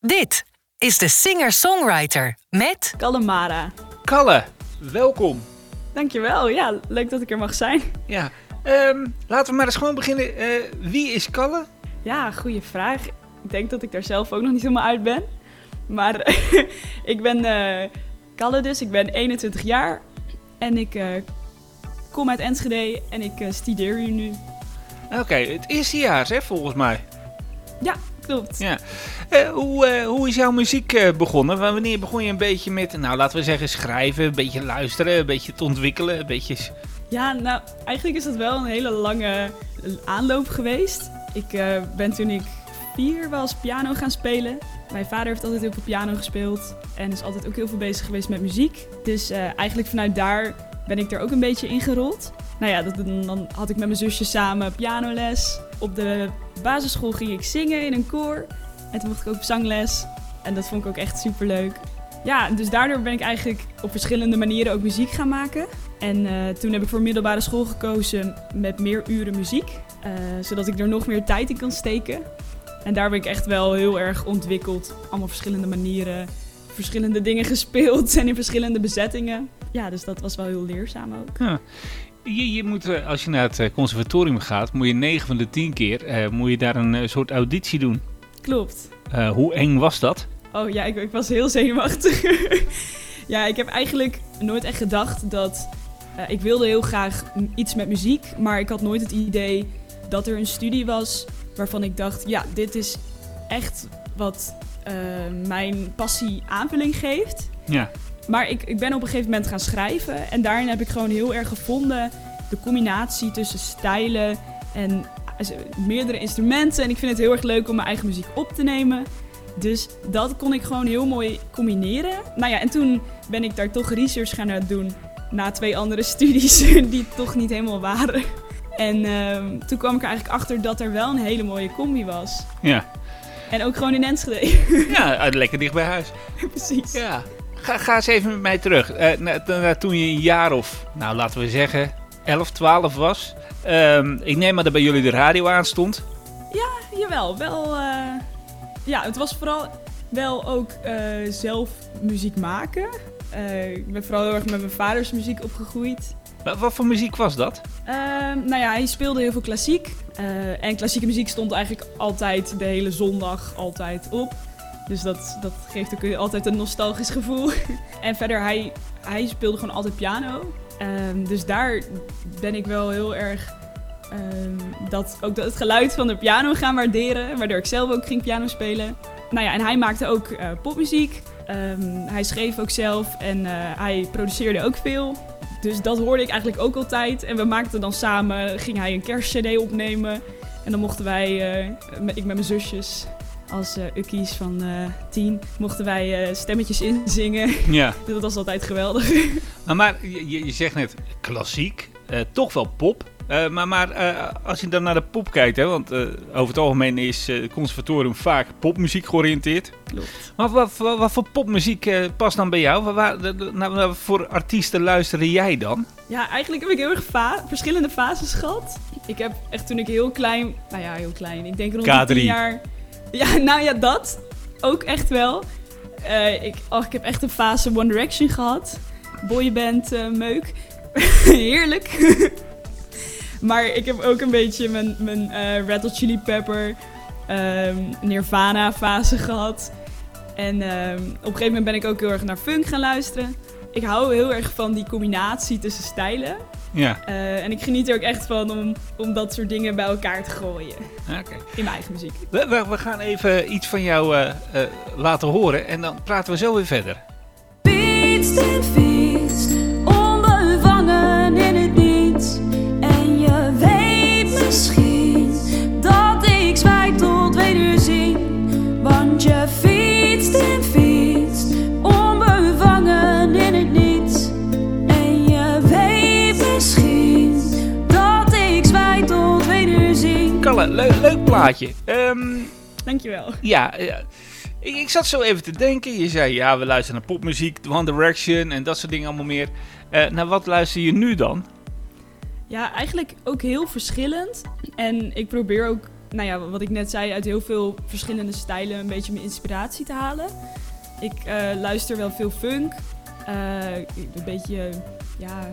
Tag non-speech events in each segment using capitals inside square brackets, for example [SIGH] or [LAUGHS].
Dit is de singer-songwriter met Kalamara. Kalle, welkom. Dankjewel, ja, leuk dat ik er mag zijn. Ja, ehm, laten we maar eens gewoon beginnen. Eh, wie is Kalle? Ja, goede vraag. Ik denk dat ik daar zelf ook nog niet helemaal uit ben. Maar [LAUGHS] ik ben eh Kalle dus, ik ben 21 jaar. En ik eh, kom uit Enschede en ik studeer hier nu. Oké, het eerstejaars hè, volgens mij. Ja, klopt. Ja. Eh, hoe, eh, hoe is jouw muziek eh, begonnen? Wa- Wanneer begon je een beetje met, nou laten we zeggen, schrijven, een beetje luisteren, een beetje te ontwikkelen, een beetje... Ja, nou, eigenlijk is dat wel een hele lange aanloop geweest. Ik ben toen ik vier was piano gaan spelen. Mijn vader heeft altijd heel veel piano gespeeld en is altijd ook heel veel bezig geweest met muziek. Dus eigenlijk vanuit daar ben ik er ook een beetje ingerold. Nou ja, dan, had ik met mijn zusje samen pianoles. Op de basisschool ging ik zingen in een koor. En toen mocht ik ook zangles. En dat vond ik ook echt super leuk. Ja, dus daardoor ben ik eigenlijk op verschillende manieren ook muziek gaan maken. En eh, toen heb ik voor middelbare school gekozen met meer uren muziek. eh, zodat ik er nog meer tijd in kan steken. En daar ben ik echt wel heel erg ontwikkeld. Allemaal verschillende manieren, verschillende dingen [LAUGHS] gespeeld en in verschillende bezettingen. Ja, dus dat was wel heel leerzaam ook. Ja. Je, je moet, eh, als je naar het eh, conservatorium gaat, moet je 9 van de 10 keer eh, moet je daar een soort auditie doen. Klopt. Hoe eng was dat? Oh ja, ik, ik was heel zenuwachtig. [LAUGHS] ja, ik heb eigenlijk nooit echt gedacht dat... ik wilde heel graag iets met muziek, maar ik had nooit het idee dat er een studie was waarvan ik dacht... Ja, dit is echt wat mijn passie aanvulling geeft. Ja. Maar ik, ik ben op een gegeven moment gaan schrijven. En daarin heb ik gewoon heel erg gevonden de combinatie tussen stijlen en eh, meerdere instrumenten. En ik vind het heel erg leuk om mijn eigen muziek op te nemen. Dus dat kon ik gewoon heel mooi combineren. Nou ja, en toen ben ik daar toch research gaan doen. Na twee andere [LAUGHS] studies die toch niet helemaal waren. En ehm, toen kwam ik er eigenlijk achter dat er wel een hele mooie combi was. Ja. En ook gewoon in Enschede. Ja, lekker dicht bij huis. [LAUGHS] Precies. Ja. Ga, ga eens even met mij terug. Eh, na- na- toen je een jaar of, nou laten we zeggen, 11, 12 was. Ehm, ik neem maar dat bij jullie de radio aan stond. Jawel, wel. eh, ja, het was vooral wel ook eh, zelf muziek maken. Ik ben vooral heel erg met mijn vaders muziek opgegroeid. Wa- Wat voor muziek was dat? Ehm, nou ja, hij speelde heel veel klassiek. En klassieke muziek stond eigenlijk altijd de hele zondag altijd op. Dus dat, dat geeft ook altijd een nostalgisch gevoel. [LAUGHS] en verder, hij, hij speelde gewoon altijd piano. Ehm, dus daar ben ik wel heel erg ehm, dat, ook dat het geluid van de piano gaan waarderen. Waardoor ik zelf ook ging piano spelen. Nou ja, en hij maakte ook eh, popmuziek. Ehm, hij schreef ook zelf en eh, hij produceerde ook veel. Dus dat hoorde ik eigenlijk ook altijd. En we maakten dan samen, ging hij een kerstcd opnemen. En dan mochten wij, eh, ik met mijn zusjes, als eh ukkies van eh tien, mochten wij eh, stemmetjes inzingen. [LAUGHS] Ja. Dat was altijd geweldig. Maar, maar je, zegt net klassiek, toch wel pop. Maar maar als je dan naar de pop kijkt, hè, want over het algemeen is het conservatorium vaak popmuziek georiënteerd. Klopt. Maar wat, wat, wat voor popmuziek past dan bij jou? Waar, naar, naar voor artiesten luisterde jij dan? Ja, eigenlijk heb ik heel erg fa- verschillende fases gehad. Ik heb echt toen ik heel klein, nou ja, heel klein, ik denk rond de K3. 10 jaar. Ja, [LAUGHS] nou ja, dat ook echt wel. Eh, ik, oh, ik heb echt een fase One Direction gehad. Boyband eh, meuk. [LAUGHS] Heerlijk. [LAUGHS] maar ik heb ook een beetje mijn, mijn eh, Red Hot Chili Pepper, ehm, Nirvana fase gehad. En ehm, op een gegeven moment ben ik ook heel erg naar funk gaan luisteren. Ik hou heel erg van die combinatie tussen stijlen. Ja, Eh, en ik geniet er ook echt van om, om dat soort dingen bij elkaar te gooien. oké. In mijn eigen muziek. We, we, we gaan even iets van jou eh, eh, laten horen en dan praten we zo weer verder. Plaatje. Ehm, Dankjewel. ja, ja. Ik, ik zat zo even te denken. Je zei, ja, we luisteren naar popmuziek, One Direction en dat soort dingen allemaal meer. Eh naar wat luister je nu dan? Ja, eigenlijk ook heel verschillend. En ik probeer ook nou ja, wat ik net zei, uit heel veel verschillende stijlen een beetje mijn inspiratie te halen. Ik eh, luister wel veel funk. eh, een beetje, ja, eh,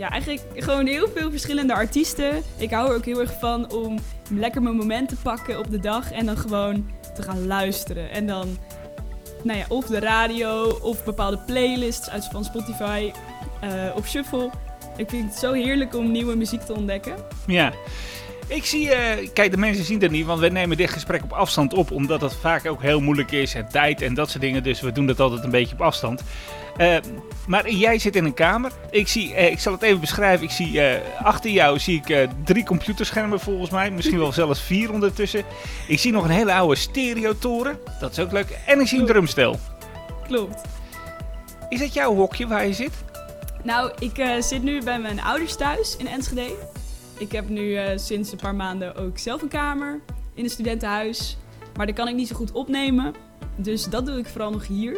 ja, eigenlijk gewoon heel veel verschillende artiesten. Ik hou er ook heel erg van om lekker mijn moment te pakken op de dag en dan gewoon te gaan luisteren. En dan, nou ja, of de radio of bepaalde playlists uit van Spotify eh, op shuffle. Ik vind het zo heerlijk om nieuwe muziek te ontdekken. Ja. Ik zie, eh, kijk, de mensen zien dat niet, want we nemen dit gesprek op afstand op, omdat het vaak ook heel moeilijk is en tijd en dat soort dingen. Dus we doen dat altijd een beetje op afstand. Eh, maar jij zit in een kamer. Ik zie, eh, ik zal het even beschrijven. Ik zie achter jou zie ik drie computerschermen volgens mij, misschien wel zelfs vier ondertussen. Ik zie nog een hele oude stereotoren. Dat is ook leuk. En ik zie een drumstel. Klopt. Is dat jouw hokje waar je zit? Nou, ik zit nu bij mijn ouders thuis in Enschede. Ik heb nu eh, sinds een paar maanden ook zelf een kamer in een studentenhuis. Maar daar kan ik niet zo goed opnemen. Dus dat doe ik vooral nog hier.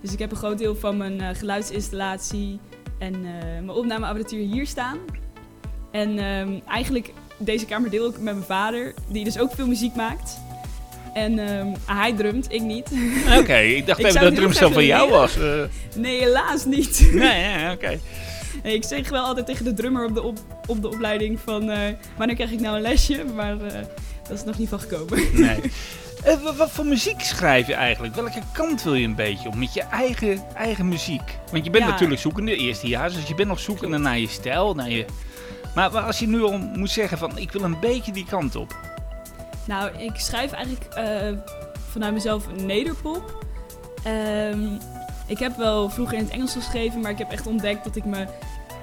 Dus ik heb een groot deel van mijn eh, geluidsinstallatie en eh, mijn opnameapparatuur hier staan. En ehm, eigenlijk, deze kamer deel ik met mijn vader, die dus ook veel muziek maakt. En ehm, hij drumt, ik niet. Oké, ik dacht [LAUGHS] Ik even dat het drumstel van jou was. Nee, helaas niet. nee, ja, oké. [LAUGHS] Ik zeg wel altijd tegen de drummer op de, op, op de opleiding van eh, wanneer krijg ik nou een lesje, maar eh, dat is nog niet van gekomen. Nee. [LAUGHS] Eh, wa- wat voor muziek schrijf je eigenlijk? Welke kant wil je een beetje op met je eigen, eigen muziek? Want je bent Ja. natuurlijk zoekende, eerste jaar, dus je bent nog zoekende naar je stijl. Naar je... Maar, maar als je nu al moet zeggen van ik wil een beetje die kant op. Nou, ik schrijf eigenlijk vanuit mezelf een nederpop. Ehm, ik heb wel vroeger in het Engels geschreven, maar ik heb echt ontdekt dat ik me...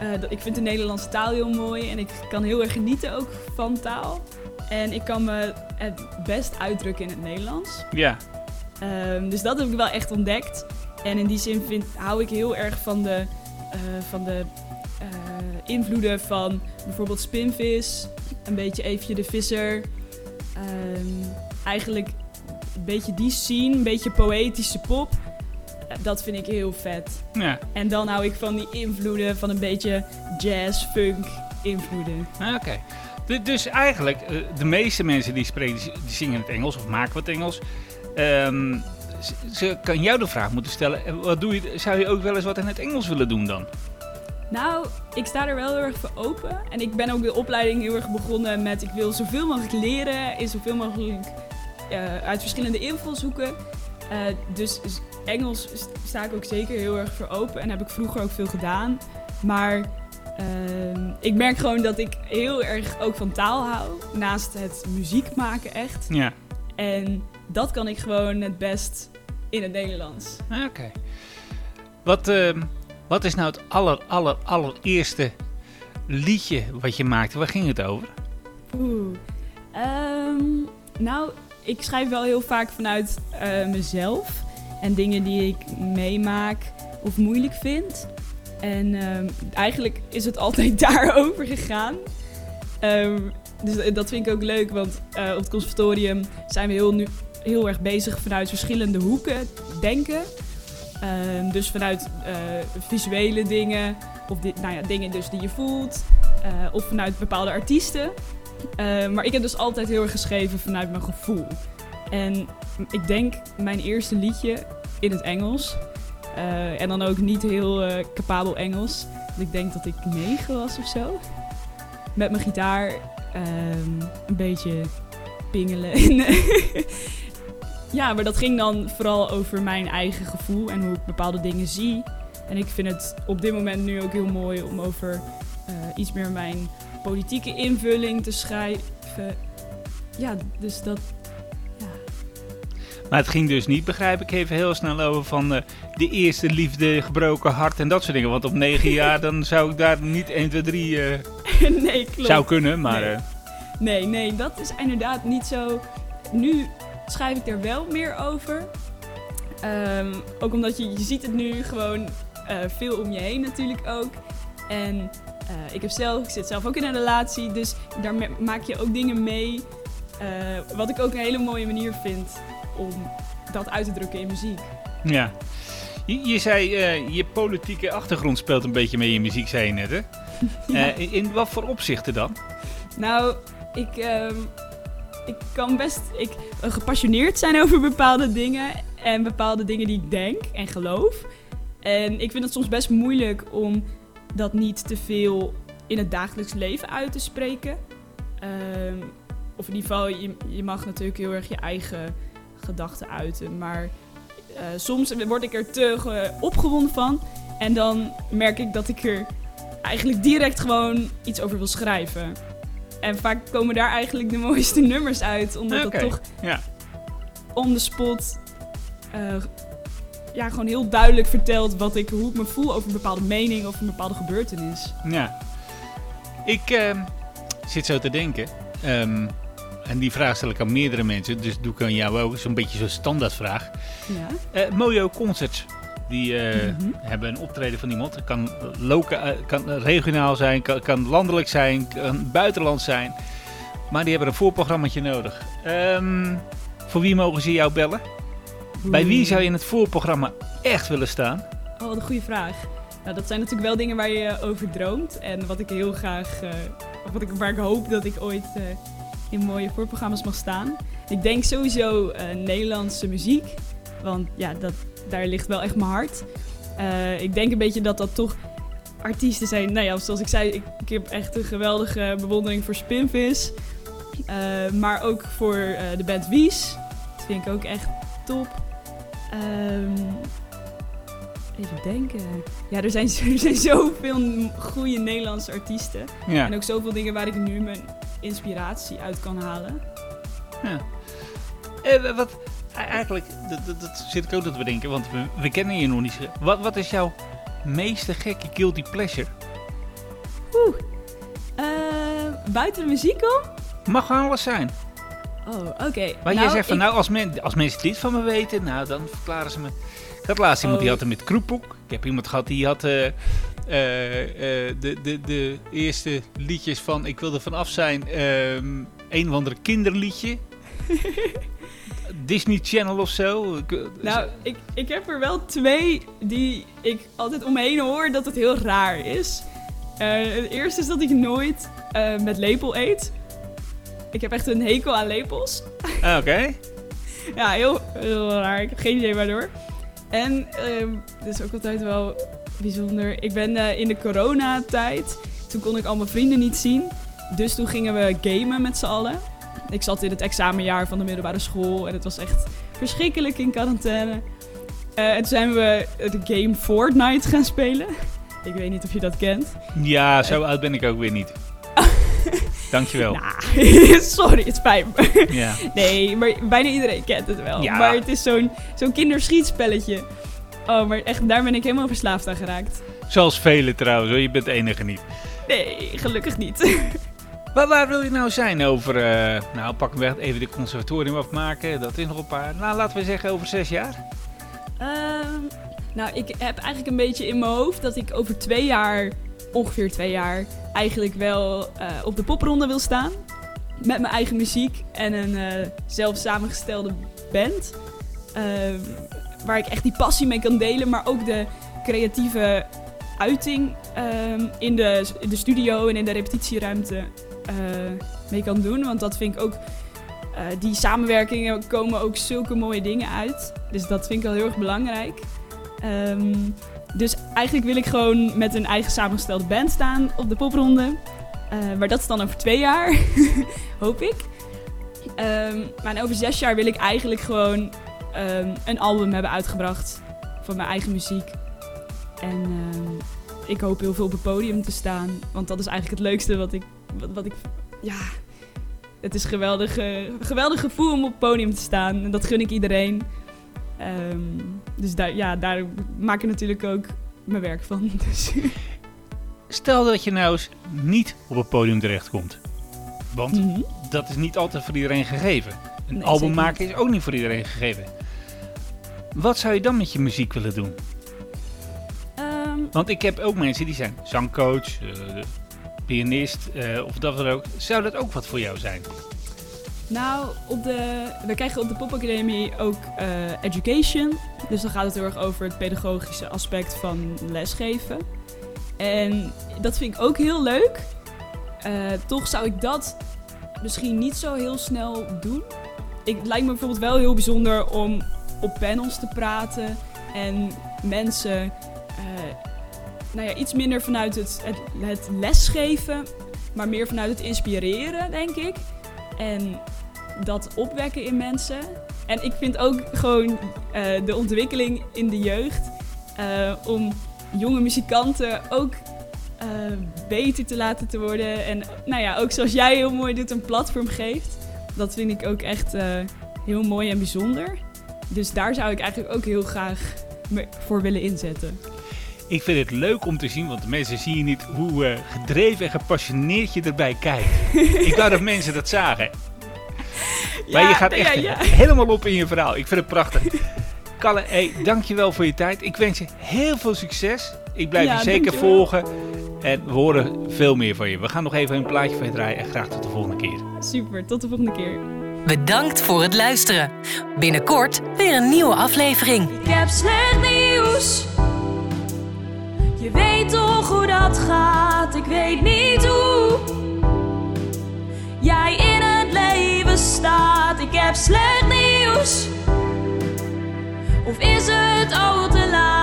eh, ik vind de Nederlandse taal heel mooi en ik kan heel erg genieten ook van taal. En ik kan me het best uitdrukken in het Nederlands. Ja, Ehm, dus dat heb ik wel echt ontdekt. En in die zin vind, hou ik heel erg van de, eh, van de eh, invloeden van bijvoorbeeld Spinvis, een beetje Eefje de Visser. Ehm, eigenlijk een beetje die scene, een beetje poëtische pop. Dat vind ik heel vet. ja. En dan hou ik van die invloeden van een beetje jazz, funk invloeden. Ah, Oké. Du- Dus eigenlijk, eh, de meeste mensen die spreken, die zingen in het Engels of maken wat Engels. Ehm, ze, ze kan jou de vraag moeten stellen, eh, wat doe je, zou je ook wel eens wat in het Engels willen doen dan? Nou, ik sta er wel heel erg voor open. En ik ben ook de opleiding heel erg begonnen met... ik wil zoveel mogelijk leren, in zoveel mogelijk eh, uit verschillende invalshoeken. Eh, dus Engels st- sta ik ook zeker heel erg voor open. En heb ik vroeger ook veel gedaan. Maar ehm, ik merk gewoon dat ik heel erg ook van taal hou. Naast het muziek maken echt. Ja. En dat kan ik gewoon het best in het Nederlands. Ah, Oké. Wat, ehm, wat is nou het aller, aller, allereerste liedje wat je maakte? Waar ging het over? Oeh. Ehm, nou, ik schrijf wel heel vaak vanuit eh, mezelf. En dingen die ik meemaak of moeilijk vind. En ehm, eigenlijk is het altijd [LAUGHS] daarover gegaan. Ehm, dus dat vind ik ook leuk, want eh, op het conservatorium zijn we heel, nu, heel erg bezig vanuit verschillende hoeken denken. Ehm, dus vanuit eh, visuele dingen, of nou ja, dingen dus die je voelt, eh, of vanuit bepaalde artiesten. Eh, maar ik heb dus altijd heel erg geschreven vanuit mijn gevoel. En ik denk mijn eerste liedje in het Engels. eh, en dan ook niet heel eh, capabel Engels. Ik denk dat ik negen was of zo. Met mijn gitaar ehm, een beetje pingelen. [LAUGHS] ja, maar dat ging dan vooral over mijn eigen gevoel en hoe ik bepaalde dingen zie. En ik vind het op dit moment nu ook heel mooi om over iets meer mijn politieke invulling te schrijven. Ja, dus dat. Ja. Maar het ging dus niet, begrijp ik even heel snel over van eh, de eerste liefde, gebroken hart en dat soort dingen. Want op negen [LAUGHS] jaar dan zou ik daar niet 1, 2, 3 eh, [LAUGHS] nee, klopt. zou kunnen, maar... Nee. eh, Nee, nee, dat is inderdaad niet zo. Nu schrijf ik er wel meer over. Ehm, ook omdat je, je ziet het nu gewoon eh, veel om je heen natuurlijk ook. En eh, ik, heb zelf, ik zit zelf ook in een relatie, dus daar maak je ook dingen mee. eh, wat ik ook een hele mooie manier vind om dat uit te drukken in muziek. ja. Je, je zei, eh, je politieke achtergrond speelt een beetje mee in je muziek, zei je net, hè? [LAUGHS] Ja. In, in wat voor opzichten dan? Nou, ik, ehm, ik kan best ik, gepassioneerd zijn over bepaalde dingen. En bepaalde dingen die ik denk en geloof. En ik vind het soms best moeilijk om dat niet te veel in het dagelijks leven uit te spreken. Ehm, of in ieder geval, je, je mag natuurlijk heel erg je eigen gedachten uiten. Maar eh, soms word ik er te ge- opgewonden van. En dan merk ik dat ik er eigenlijk direct gewoon iets over wil schrijven. En vaak komen daar eigenlijk de [LAUGHS] mooiste nummers uit. Omdat Oké, het toch ja. on the spot eh, ja, gewoon heel duidelijk vertelt wat ik, hoe ik me voel over een bepaalde mening of een bepaalde gebeurtenis. Ja. Ik ehm, zit zo te denken. ehm, en die vraag stel ik aan meerdere mensen. Dus doe ik aan jou ook. Zo'n beetje zo'n standaardvraag. Ja. Eh Mojo Concerts. Die eh, Mhm. hebben een optreden van iemand. Het kan, loka eh, kan regionaal zijn, kan, kan landelijk zijn, kan buitenland zijn. Maar die hebben een voorprogrammaatje nodig. Ehm, voor wie mogen ze jou bellen? Bij wie zou je in het voorprogramma echt willen staan? Oh, wat een goede vraag. Nou, dat zijn natuurlijk wel dingen waar je over droomt. En wat ik heel graag, eh, wat ik, waar ik hoop dat ik ooit eh, in mooie voorprogramma's mag staan. Ik denk sowieso eh, Nederlandse muziek. Want ja, dat, daar ligt wel echt mijn hart. Ik denk een beetje dat dat toch artiesten zijn. Nou ja, zoals ik zei, ik, ik heb echt een geweldige bewondering voor Spinvis. Maar ook voor de band Wies. Dat vind ik ook echt top. Ehm, even denken. Ja, er zijn, [LAUGHS] er zijn zoveel goede Nederlandse artiesten. Ja. En ook zoveel dingen waar ik nu mijn inspiratie uit kan halen. Eh, wat, eigenlijk, dat, dat, dat zit ik ook te bedenken, want we, we kennen je nog niet. Wat, wat is jouw meeste gekke guilty pleasure? Eh, buiten de muziek om? Mag alles zijn. Oh, oké. Maar jij Nou, zegt van, ik- nou, als, men, als mensen dit van me weten, nou, dan verklaren ze me. Ik had laatst iemand die Oh. had het met Kroephoek. Ik heb iemand gehad die had eh, eh, eh, de, de, de eerste liedjes van Ik wil er vanaf zijn. ehm, een of ander kinderliedje. [LAUGHS] Disney Channel of zo. Nou, ik, ik heb er wel twee die ik altijd om me heen hoor dat het heel raar is. Het eerste is dat ik nooit met lepel eet. Ik heb echt een hekel aan lepels. ah, Oké. [LAUGHS] Ja, heel, heel raar. Ik heb geen idee waardoor. En dit is ook altijd wel bijzonder. Ik ben eh, in de coronatijd, toen kon ik al mijn vrienden niet zien. Dus toen gingen we gamen met z'n allen. Ik zat in het examenjaar van de middelbare school en het was echt verschrikkelijk in quarantaine. Eh, en toen zijn we de game Fortnite gaan spelen. Ik weet niet of je dat kent. Ja, zo oud ben ik ook weer niet. [LAUGHS] Dankjewel. Nou, [LAUGHS] sorry, het spijt me. Ja. Nee, maar bijna iedereen kent het wel. Ja. Maar het is zo'n zo'n kinderschietspelletje. Oh, maar echt, daar ben ik helemaal verslaafd aan geraakt. Zoals velen trouwens, hoor. je bent de enige niet. Nee, gelukkig niet. [LAUGHS] Maar waar wil je nou zijn over, eh, nou pakken we even de conservatorium afmaken, dat is nog een paar, nou laten we zeggen over zes jaar. Ehm, nou, ik heb eigenlijk een beetje in mijn hoofd dat ik over twee jaar, ongeveer twee jaar, eigenlijk wel eh, op de popronde wil staan. Met mijn eigen muziek en een eh, zelf samengestelde band. Ehm, waar ik echt die passie mee kan delen, maar ook de creatieve uiting ehm, in, de, in de studio en in de repetitieruimte eh, mee kan doen. Want dat vind ik ook die samenwerkingen komen ook zulke mooie dingen uit. Dus dat vind ik wel heel erg belangrijk. Ehm, dus eigenlijk wil ik gewoon met een eigen samengestelde band staan op de popronde. Eh, maar dat is dan over twee jaar, [LAUGHS] hoop ik. Ehm, maar over zes jaar wil ik eigenlijk gewoon ehm, een album hebben uitgebracht van mijn eigen muziek. En ehm, ik hoop heel veel op het podium te staan. Want dat is eigenlijk het leukste wat ik, wat, ik ja, het is een geweldig, geweldig gevoel om op het podium te staan. En dat gun ik iedereen. Ehm, dus daar, ja, daar maak ik natuurlijk ook mijn werk van. [LAUGHS] Dus, Stel dat je nou eens niet op het podium terechtkomt. Want Mhm. dat is niet altijd voor iedereen gegeven. Een Nee, album maken is ook niet voor iedereen gegeven. Wat zou je dan met je muziek willen doen? Ehm, Want ik heb ook mensen die zijn zangcoach, eh, pianist eh, of dat dan ook. Zou dat ook wat voor jou zijn? Nou, op de, we krijgen op de Popacademie ook eh, education. Dus dan gaat het heel erg over het pedagogische aspect van lesgeven. En dat vind ik ook heel leuk. Eh, toch zou ik dat misschien niet zo heel snel doen. Ik, het lijkt me bijvoorbeeld wel heel bijzonder om op panels te praten en mensen eh, nou ja, iets minder vanuit het, het lesgeven, maar meer vanuit het inspireren, denk ik. En dat opwekken in mensen. En ik vind ook gewoon eh, de ontwikkeling in de jeugd eh, om jonge muzikanten ook eh, beter te laten te worden. En nou ja, ook zoals jij heel mooi doet, een platform geeft. Dat vind ik ook echt heel mooi en bijzonder. Dus daar zou ik eigenlijk ook heel graag me voor willen inzetten. Ik vind het leuk om te zien, want de mensen zien niet hoe gedreven en gepassioneerd je erbij kijkt. ik wou dat [LAUGHS] mensen dat zagen. Maar je gaat ja, echt ja. helemaal op in je verhaal. Ik vind het prachtig. [LAUGHS] Kalle, hey, dankjewel voor je tijd. Ik wens je heel veel succes. Ik blijf Ja, je zeker dankjewel. volgen. En we horen veel meer van je. We gaan nog even een plaatje van je draaien. En graag tot de volgende keer. Super, tot de volgende keer. Bedankt voor het luisteren. Binnenkort weer een nieuwe aflevering. Ik heb slecht nieuws. Je weet toch hoe dat gaat, ik weet niet hoe. Jij in het leven staat, ik heb slecht nieuws. Of is het al te laat,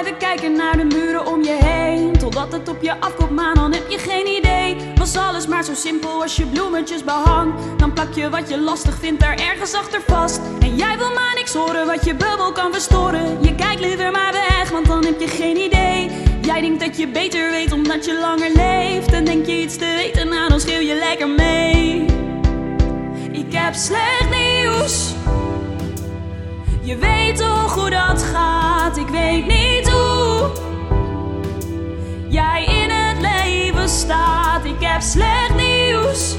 blijven kijken naar de muren om je heen. Totdat het op je afkomt, maar dan heb je geen idee. Was alles maar zo simpel als je bloemetjes behang. Dan plak je wat je lastig vindt daar ergens achter vast. En jij wil maar niks horen wat je bubbel kan verstoren. Je kijkt liever maar weg, want dan heb je geen idee. Jij denkt dat je beter weet omdat je langer leeft. En denk je iets te weten, nou dan schreeuw je lekker mee. Ik heb slecht nieuws. Je weet toch hoe dat gaat, ik weet niet hoe. Jij in het leven staat, ik heb slecht nieuws.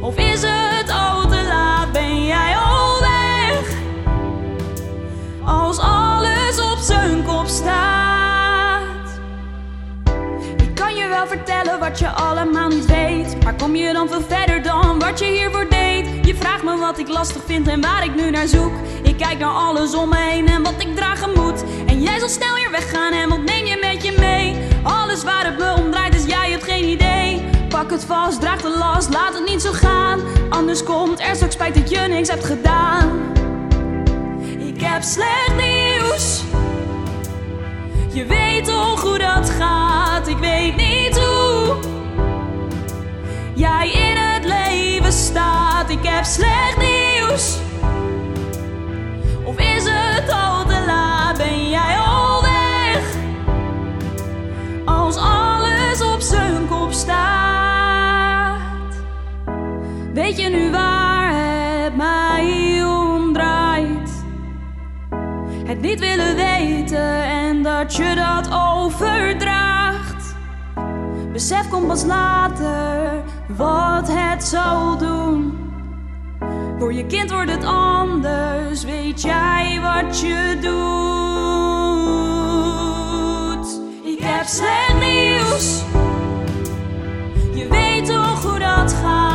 Of is het al te laat, ben jij al weg? Als alles op zijn kop staat. Ik kan je wel vertellen wat je allemaal niet weet. Maar kom je dan veel verder dan wat je hiervoor deed? Je vraagt me wat ik lastig vind en waar ik nu naar zoek. Ik kijk naar alles om me heen en wat ik dragen moet. En jij zal snel weer weggaan en wat neem je met je mee? Alles waar het me om draait is jij hebt geen idee. Pak het vast, draag de last, laat het niet zo gaan. Anders komt er straks spijt dat je niks hebt gedaan. Ik heb slecht nieuws. Je weet toch hoe dat gaat, ik weet nu waar het mij omdraait. Het niet willen weten en dat je dat overdraagt. Besef komt pas later wat het zal doen. Voor je kind wordt het anders, weet jij wat je doet? Ik heb slecht nieuws, je weet toch hoe dat gaat.